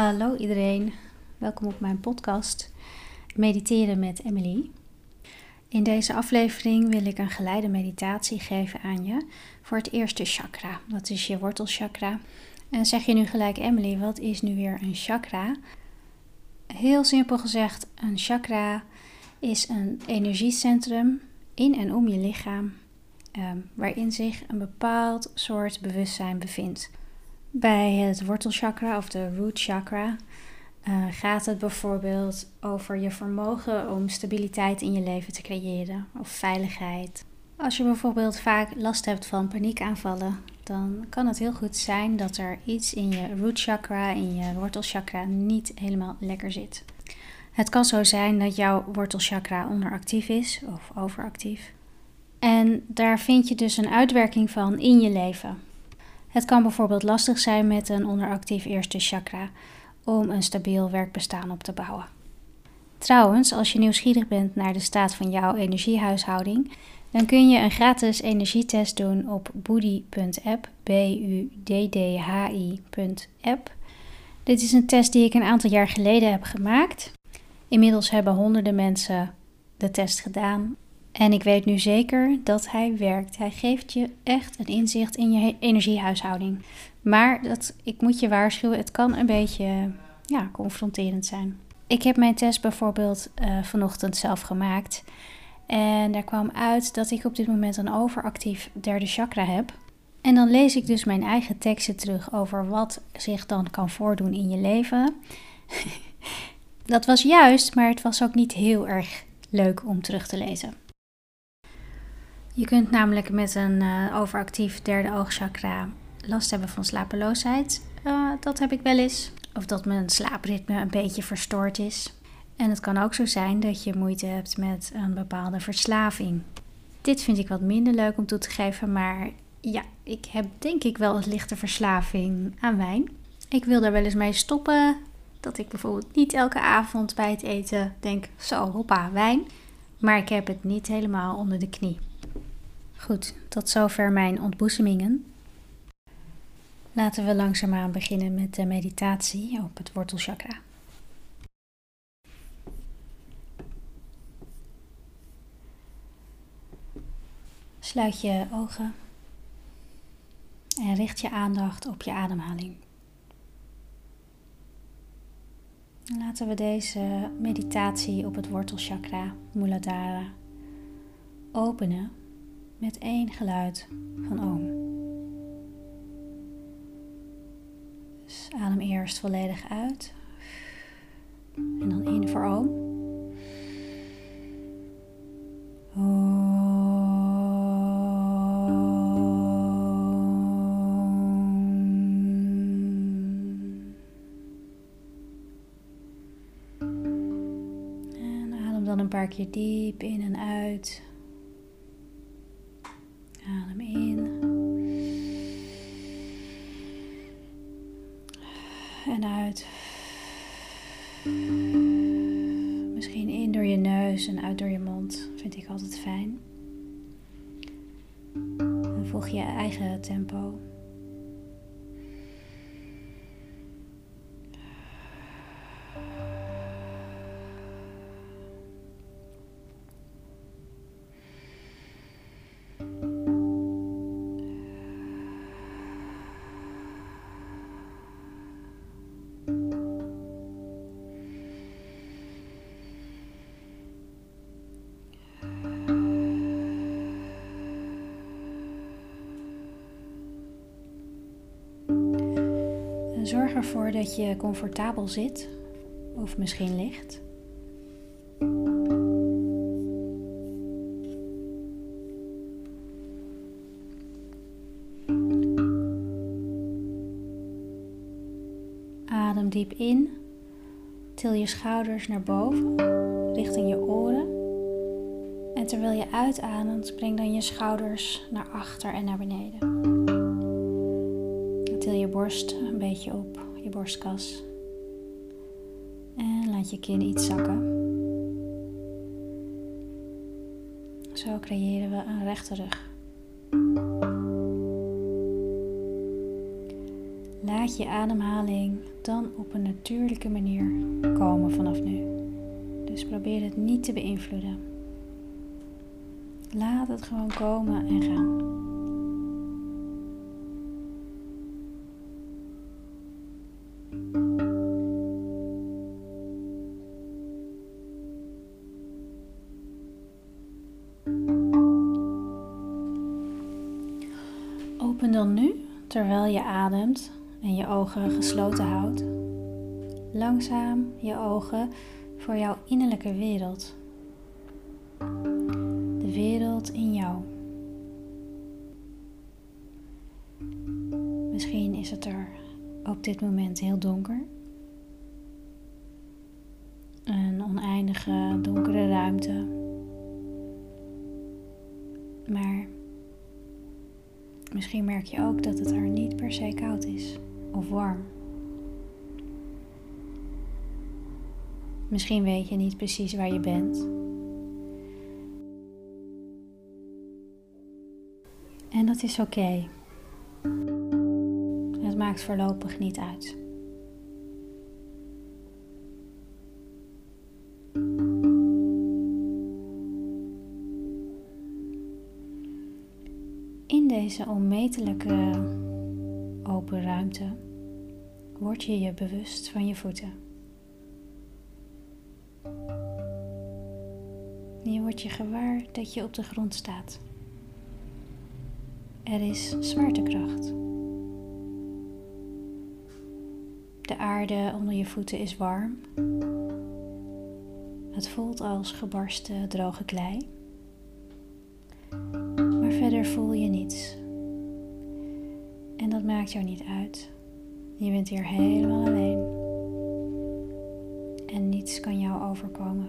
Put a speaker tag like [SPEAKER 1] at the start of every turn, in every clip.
[SPEAKER 1] Hallo iedereen, welkom op mijn podcast Mediteren met Emily. In deze aflevering wil ik een geleide meditatie geven aan je voor het eerste chakra. Dat is je wortelchakra. En zeg je nu gelijk, Emily, wat is nu weer een chakra? Heel simpel gezegd, een chakra is een energiecentrum in en om je lichaam, ehm, waarin zich een bepaald soort bewustzijn bevindt. Bij het wortelchakra of de root chakra uh, gaat het bijvoorbeeld over je vermogen om stabiliteit in je leven te creëren of veiligheid. Als je bijvoorbeeld vaak last hebt van paniekaanvallen, dan kan het heel goed zijn dat er iets in je root chakra, in je wortelchakra, niet helemaal lekker zit. Het kan zo zijn dat jouw wortelchakra onderactief is of overactief. En daar vind je dus een uitwerking van in je leven. Het kan bijvoorbeeld lastig zijn met een onderactief eerste chakra om een stabiel werkbestaan op te bouwen. Trouwens, als je nieuwsgierig bent naar de staat van jouw energiehuishouding, dan kun je een gratis energietest doen op boody.app, b u d d h i.app. Dit is een test die ik een aantal jaar geleden heb gemaakt. Inmiddels hebben honderden mensen de test gedaan en ik weet nu zeker dat hij werkt. Hij geeft je echt een inzicht in je energiehuishouding. Maar dat, ik moet je waarschuwen, het kan een beetje ja, confronterend zijn. Ik heb mijn test bijvoorbeeld uh, vanochtend zelf gemaakt. En daar kwam uit dat ik op dit moment een overactief derde chakra heb. En dan lees ik dus mijn eigen teksten terug over wat zich dan kan voordoen in je leven. dat was juist, maar het was ook niet heel erg leuk om terug te lezen. Je kunt namelijk met een uh, overactief derde oogchakra last hebben van slapeloosheid. Uh, dat heb ik wel eens. Of dat mijn slaapritme een beetje verstoord is. En het kan ook zo zijn dat je moeite hebt met een bepaalde verslaving. Dit vind ik wat minder leuk om toe te geven, maar ja, ik heb denk ik wel een lichte verslaving aan wijn. Ik wil daar wel eens mee stoppen. Dat ik bijvoorbeeld niet elke avond bij het eten denk: zo, hoppa, wijn. Maar ik heb het niet helemaal onder de knie. Goed, tot zover mijn ontboezemingen. Laten we langzaamaan beginnen met de meditatie op het wortelchakra. Sluit je ogen en richt je aandacht op je ademhaling. Laten we deze meditatie op het wortelchakra, Muladhara, openen met één geluid van oom. Dus adem eerst volledig uit en dan in voor oom. Dan een paar keer diep in en uit. Volg je eigen tempo. Dat je comfortabel zit of misschien ligt. Adem diep in. Til je schouders naar boven, richting je oren. En terwijl je uitademt, breng dan je schouders naar achter en naar beneden til je borst een beetje op, je borstkas. En laat je kin iets zakken. Zo creëren we een rechte rug. Laat je ademhaling dan op een natuurlijke manier komen vanaf nu. Dus probeer het niet te beïnvloeden. Laat het gewoon komen en gaan. Ademt en je ogen gesloten houdt, langzaam je ogen voor jouw innerlijke wereld. De wereld in jou. Misschien is het er op dit moment heel donker. Een oneindige donkere ruimte. Maar misschien merk je ook dat het er niet per se koud is of warm. Misschien weet je niet precies waar je bent. En dat is oké. Het maakt voorlopig niet uit. Deze onmetelijke open ruimte word je je bewust van je voeten. Je wordt je gewaar dat je op de grond staat. Er is zwaartekracht. De aarde onder je voeten is warm. Het voelt als gebarsten droge klei. Maar verder voel je niets. En dat maakt jou niet uit. Je bent hier helemaal alleen. En niets kan jou overkomen.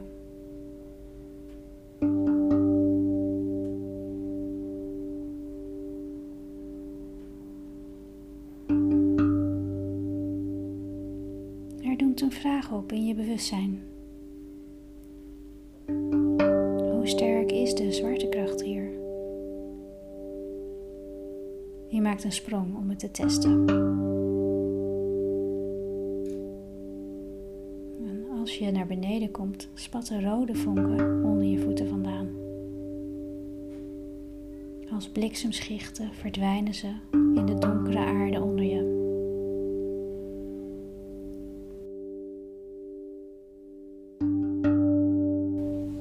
[SPEAKER 1] Er doet een vraag op in je bewustzijn. Je maakt een sprong om het te testen. En als je naar beneden komt, spatten rode vonken onder je voeten vandaan. Als bliksemschichten verdwijnen ze in de donkere aarde onder je.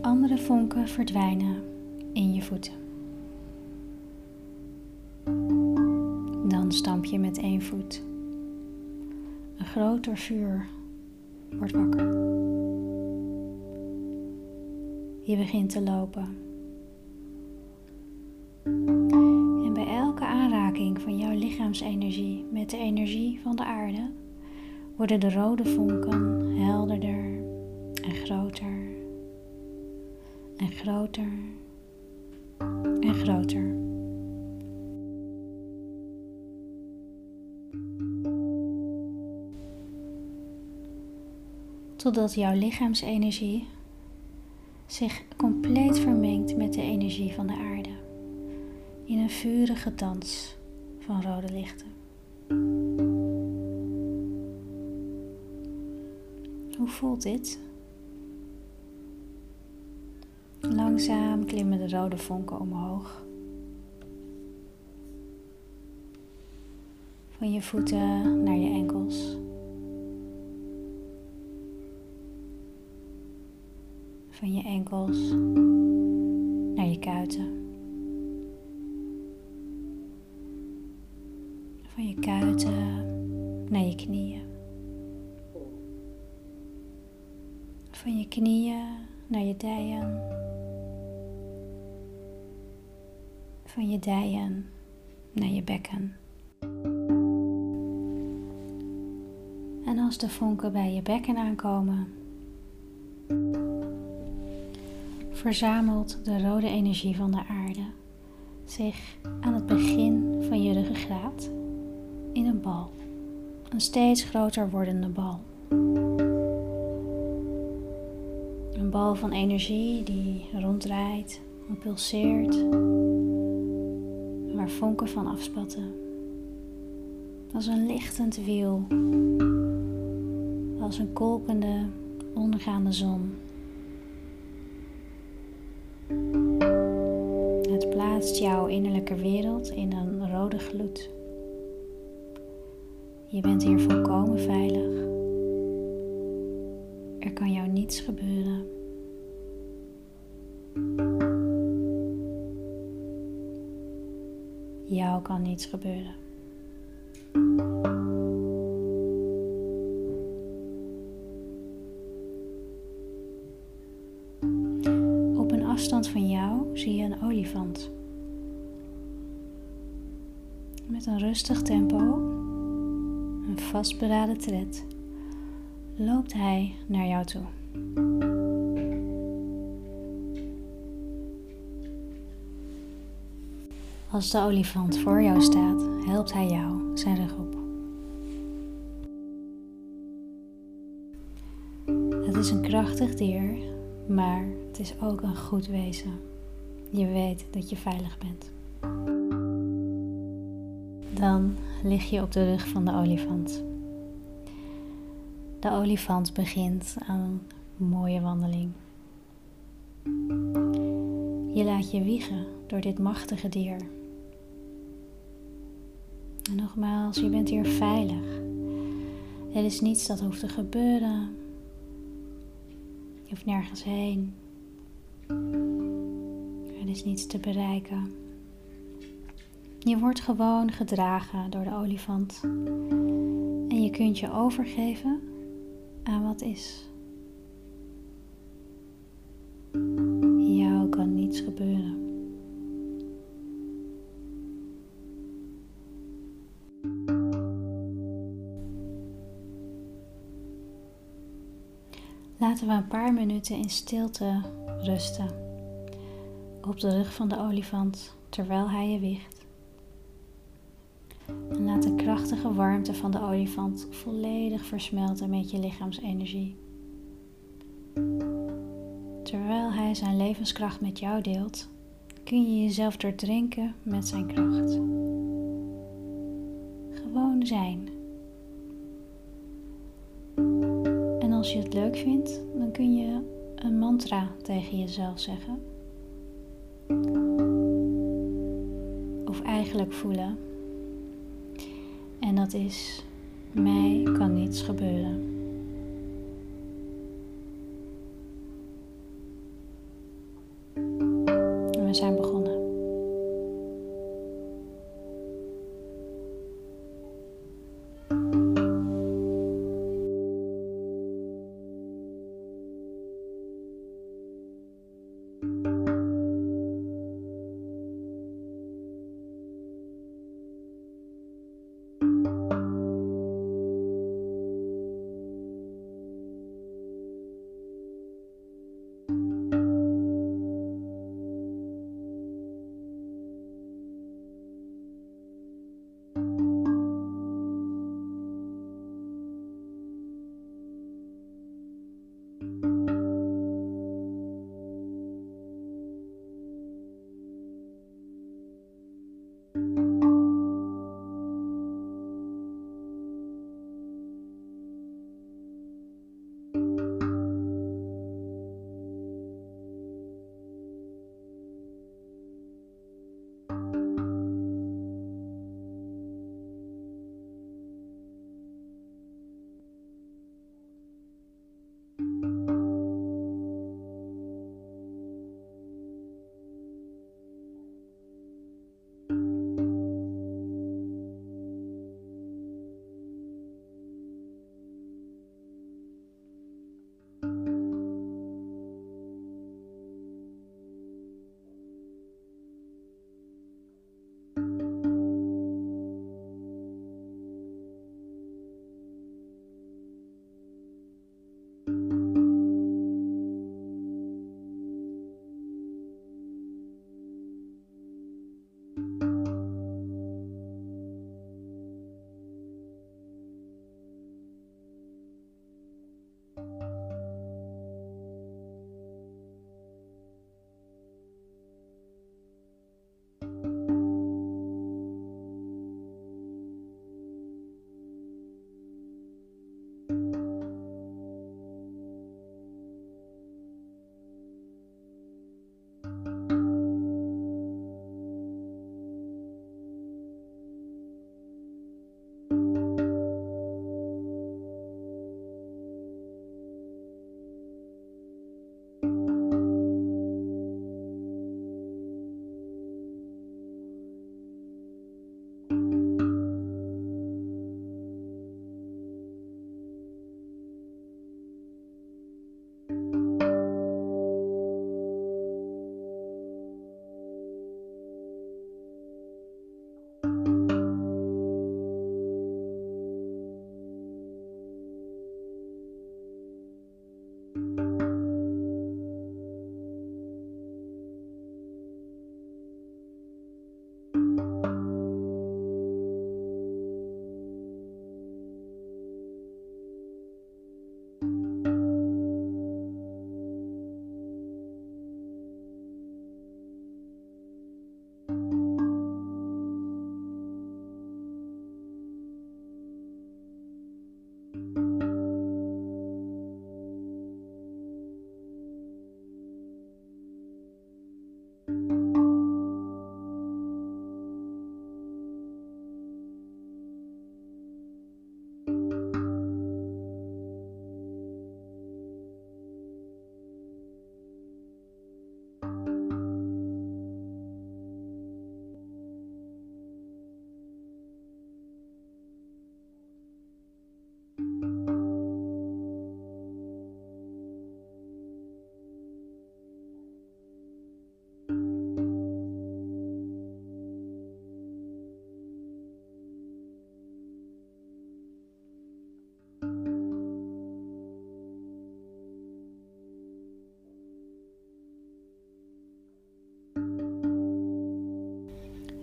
[SPEAKER 1] Andere vonken verdwijnen in je voeten. Je met één voet. Een groter vuur wordt wakker. Je begint te lopen. En bij elke aanraking van jouw lichaamsenergie met de energie van de aarde worden de rode vonken helderder en groter en groter en groter. Totdat jouw lichaamsenergie zich compleet vermengt met de energie van de aarde in een vurige dans van rode lichten. Hoe voelt dit? Langzaam klimmen de rode vonken omhoog. Van je voeten naar je enkels. Van je enkels naar je kuiten. Van je kuiten naar je knieën. Van je knieën naar je dijen. Van je dijen naar je bekken. En als de vonken bij je bekken aankomen, verzamelt de rode energie van de aarde zich aan het begin van je ruggengraat in een bal. Een steeds groter wordende bal. Een bal van energie die ronddraait en pulseert, waar vonken van afspatten. als een lichtend wiel, als een kolkende, ondergaande zon. Het plaatst jouw innerlijke wereld in een rode gloed. Je bent hier volkomen veilig. Er kan jou niets gebeuren. Jou kan niets gebeuren. Op een afstand van jou zie je een olifant. Met een rustig tempo, een vastberaden tred, loopt hij naar jou toe. Als de olifant voor jou staat, helpt hij jou zijn rug op. Het is een krachtig dier, maar het is ook een goed wezen. Je weet dat je veilig bent. Dan lig je op de rug van de olifant. De olifant begint aan een mooie wandeling. Je laat je wiegen door dit machtige dier. En nogmaals, je bent hier veilig. Er is niets dat hoeft te gebeuren. Je hoeft nergens heen. Er is niets te bereiken. Je wordt gewoon gedragen door de olifant. En je kunt je overgeven aan wat is. Jou kan niets gebeuren. Laten we een paar minuten in stilte rusten op de rug van de olifant terwijl hij je wiegt. Krachtige warmte van de olifant volledig versmelten met je lichaamsenergie. Terwijl hij zijn levenskracht met jou deelt, kun je jezelf doordrinken met zijn kracht. Gewoon zijn. En als je het leuk vindt, dan kun je een mantra tegen jezelf zeggen. Of eigenlijk voelen. En dat is: mij kan niets gebeuren.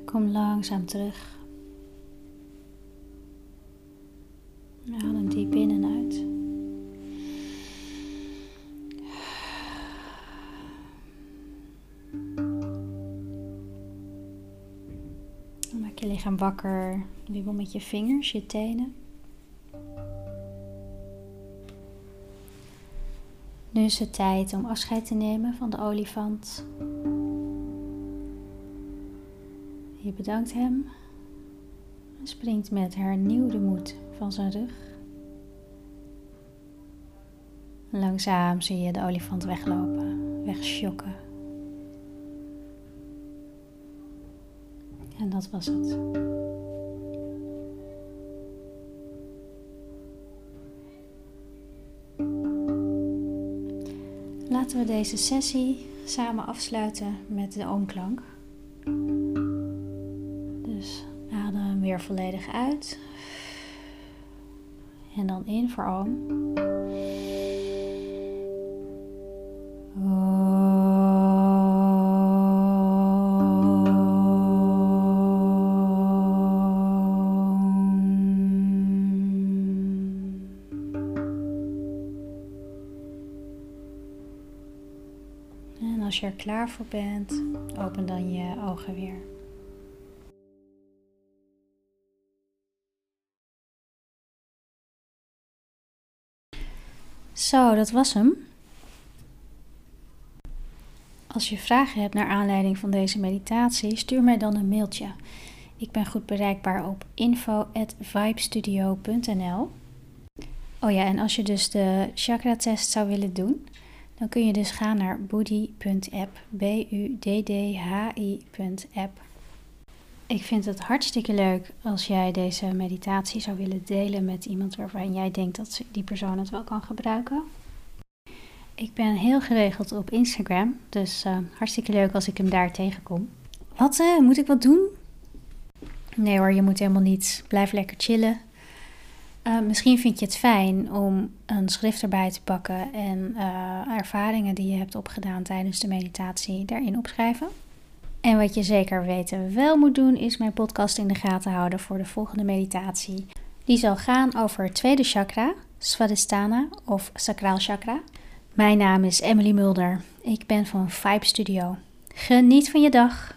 [SPEAKER 1] Kom langzaam terug. Adem diep in en uit. Maak je lichaam wakker. Wiebel met je vingers, je tenen. Nu is het tijd om afscheid te nemen van de olifant. Je bedankt hem en springt met hernieuwde moed van zijn rug. Langzaam zie je de olifant weglopen, wegschokken. En dat was het. Laten we deze sessie samen afsluiten met de oomklank. Weer volledig uit. En dan in voor oom. En als je er klaar voor bent, open dan je ogen weer. Zo, dat was hem. Als je vragen hebt naar aanleiding van deze meditatie, stuur mij dan een mailtje. Ik ben goed bereikbaar op info@vibestudio.nl. Oh ja, en als je dus de chakra test zou willen doen, dan kun je dus gaan naar buddy.app, b u d d h i.app. Ik vind het hartstikke leuk als jij deze meditatie zou willen delen met iemand waarvan jij denkt dat die persoon het wel kan gebruiken. Ik ben heel geregeld op Instagram, dus uh, hartstikke leuk als ik hem daar tegenkom. Wat, uh, moet ik wat doen? Nee hoor, je moet helemaal niets. Blijf lekker chillen. Uh, misschien vind je het fijn om een schrift erbij te pakken en ervaringen die je hebt opgedaan tijdens de meditatie daarin opschrijven. En wat je zeker weten wel moet doen, is mijn podcast in de gaten houden voor de volgende meditatie. Die zal gaan over het tweede chakra, Svadhisthana of Sacraal Chakra. Mijn naam is Emily Mulder. Ik ben van Vibe Studio. Geniet van je dag.